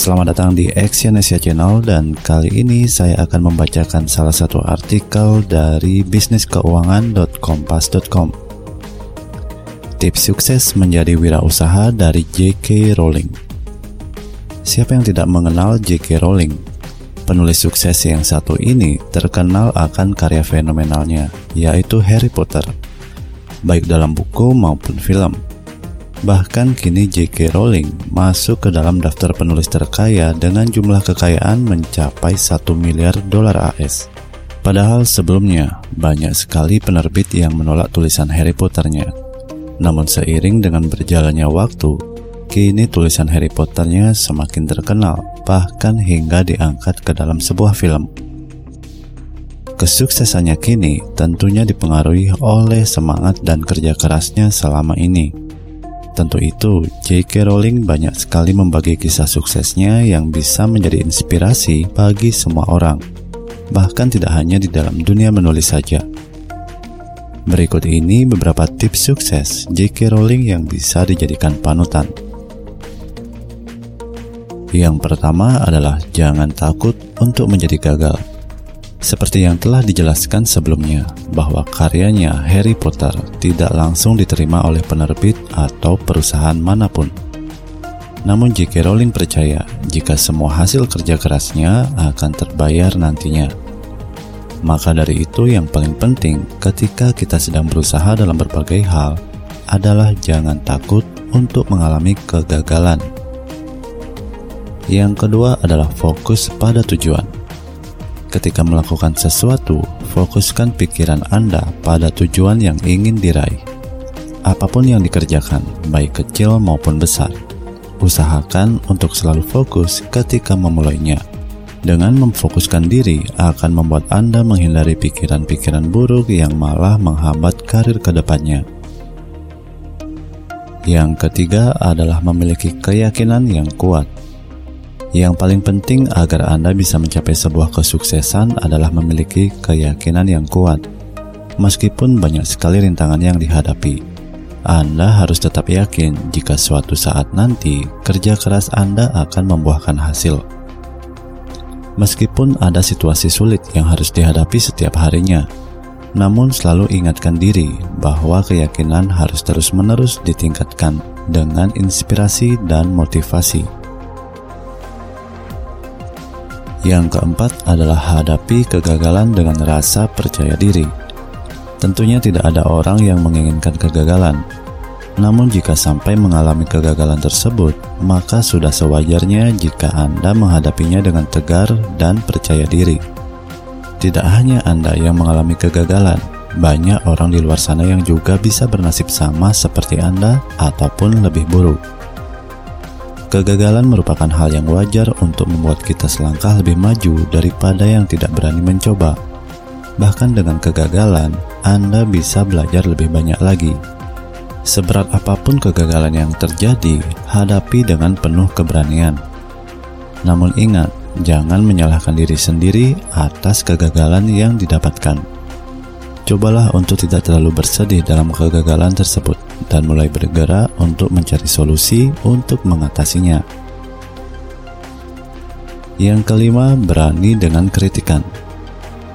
selamat datang di Exyonesia Channel dan kali ini saya akan membacakan salah satu artikel dari bisniskeuangan.kompas.com Tips sukses menjadi wirausaha dari J.K. Rowling Siapa yang tidak mengenal J.K. Rowling? Penulis sukses yang satu ini terkenal akan karya fenomenalnya, yaitu Harry Potter, baik dalam buku maupun film. Bahkan kini J.K. Rowling masuk ke dalam daftar penulis terkaya dengan jumlah kekayaan mencapai 1 miliar dolar AS. Padahal sebelumnya banyak sekali penerbit yang menolak tulisan Harry Potternya. Namun seiring dengan berjalannya waktu, kini tulisan Harry Potternya semakin terkenal, bahkan hingga diangkat ke dalam sebuah film. Kesuksesannya kini tentunya dipengaruhi oleh semangat dan kerja kerasnya selama ini Tentu itu, J.K. Rowling banyak sekali membagi kisah suksesnya yang bisa menjadi inspirasi bagi semua orang, bahkan tidak hanya di dalam dunia menulis saja. Berikut ini beberapa tips sukses J.K. Rowling yang bisa dijadikan panutan. Yang pertama adalah jangan takut untuk menjadi gagal. Seperti yang telah dijelaskan sebelumnya, bahwa karyanya Harry Potter tidak langsung diterima oleh penerbit atau perusahaan mana pun. Namun J.K. Rowling percaya jika semua hasil kerja kerasnya akan terbayar nantinya. Maka dari itu yang paling penting ketika kita sedang berusaha dalam berbagai hal adalah jangan takut untuk mengalami kegagalan. Yang kedua adalah fokus pada tujuan. Ketika melakukan sesuatu, fokuskan pikiran Anda pada tujuan yang ingin diraih. Apa pun yang dikerjakan, baik kecil maupun besar, usahakan untuk selalu fokus ketika memulainya. Dengan memfokuskan diri akan membuat Anda menghindari pikiran-pikiran buruk yang malah menghambat karir ke depannya. Yang ketiga adalah memiliki keyakinan yang kuat. Yang paling penting agar Anda bisa mencapai sebuah kesuksesan adalah memiliki keyakinan yang kuat. Meskipun banyak sekali rintangan yang dihadapi, Anda harus tetap yakin jika suatu saat nanti kerja keras Anda akan membuahkan hasil. Meskipun ada situasi sulit yang harus dihadapi setiap harinya, namun selalu ingatkan diri bahwa keyakinan harus terus-menerus ditingkatkan dengan inspirasi dan motivasi. Yang keempat adalah hadapi kegagalan dengan rasa percaya diri. Tentunya tidak ada orang yang menginginkan kegagalan. Namun jika sampai mengalami kegagalan tersebut, maka sudah sewajarnya jika Anda menghadapinya dengan tegar dan percaya diri. Tidak hanya Anda yang mengalami kegagalan, banyak orang di luar sana yang juga bisa bernasib sama seperti Anda ataupun lebih buruk. Kegagalan merupakan hal yang wajar untuk membuat kita selangkah lebih maju daripada yang tidak berani mencoba. Bahkan dengan kegagalan, Anda bisa belajar lebih banyak lagi. Seberat apa pun kegagalan yang terjadi, hadapi dengan penuh keberanian. Namun ingat, jangan menyalahkan diri sendiri atas kegagalan yang didapatkan. Cobalah untuk tidak terlalu bersedih dalam kegagalan tersebut dan mulai bergerak untuk mencari solusi untuk mengatasinya. Yang kelima, berani dengan kritikan.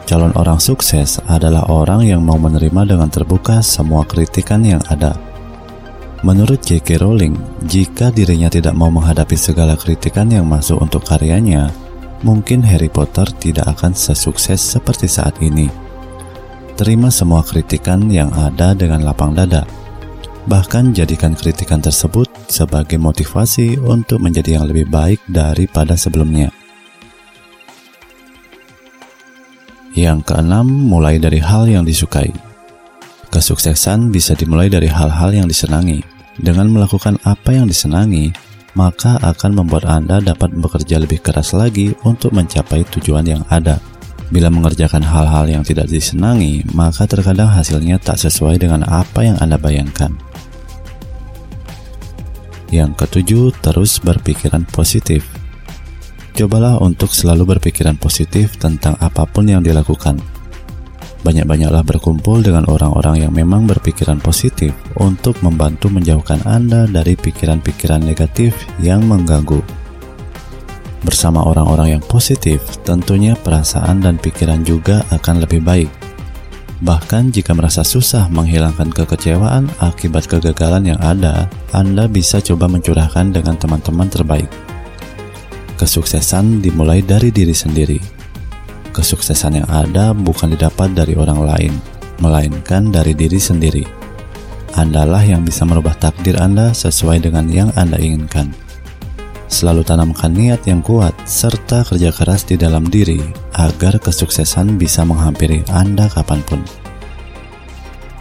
Calon orang sukses adalah orang yang mau menerima dengan terbuka semua kritikan yang ada. Menurut J.K. Rowling, jika dirinya tidak mau menghadapi segala kritikan yang masuk untuk karyanya, mungkin Harry Potter tidak akan sesukses seperti saat ini. Terima semua kritikan yang ada dengan lapang dada. Bahkan jadikan kritikan tersebut sebagai motivasi untuk menjadi yang lebih baik daripada sebelumnya. Yang keenam, mulai dari hal yang disukai. Kesuksesan bisa dimulai dari hal-hal yang disenangi. Dengan melakukan apa yang disenangi, maka akan membuat Anda dapat bekerja lebih keras lagi untuk mencapai tujuan yang ada. Bila mengerjakan hal-hal yang tidak disenangi, maka terkadang hasilnya tak sesuai dengan apa yang Anda bayangkan. Yang ketujuh, terus berpikiran positif. Cobalah untuk selalu berpikiran positif tentang apa pun yang dilakukan. Banyak-banyaklah berkumpul dengan orang-orang yang memang berpikiran positif untuk membantu menjauhkan Anda dari pikiran-pikiran negatif yang mengganggu. Bersama orang-orang yang positif, tentunya perasaan dan pikiran juga akan lebih baik. Bahkan jika merasa susah menghilangkan kekecewaan akibat kegagalan yang ada, Anda bisa coba mencurahkan dengan teman-teman terbaik. Kesuksesan dimulai dari diri sendiri. Kesuksesan yang ada bukan didapat dari orang lain, melainkan dari diri sendiri. Andalah yang bisa merubah takdir Anda sesuai dengan yang Anda inginkan. Selalu tanamkan niat yang kuat serta kerja keras di dalam diri agar kesuksesan bisa menghampiri Anda kapan pun.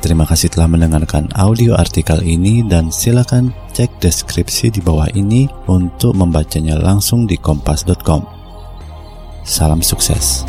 Terima kasih telah mendengarkan audio artikel ini dan silakan cek deskripsi di bawah ini untuk membacanya langsung di kompas.com. Salam sukses.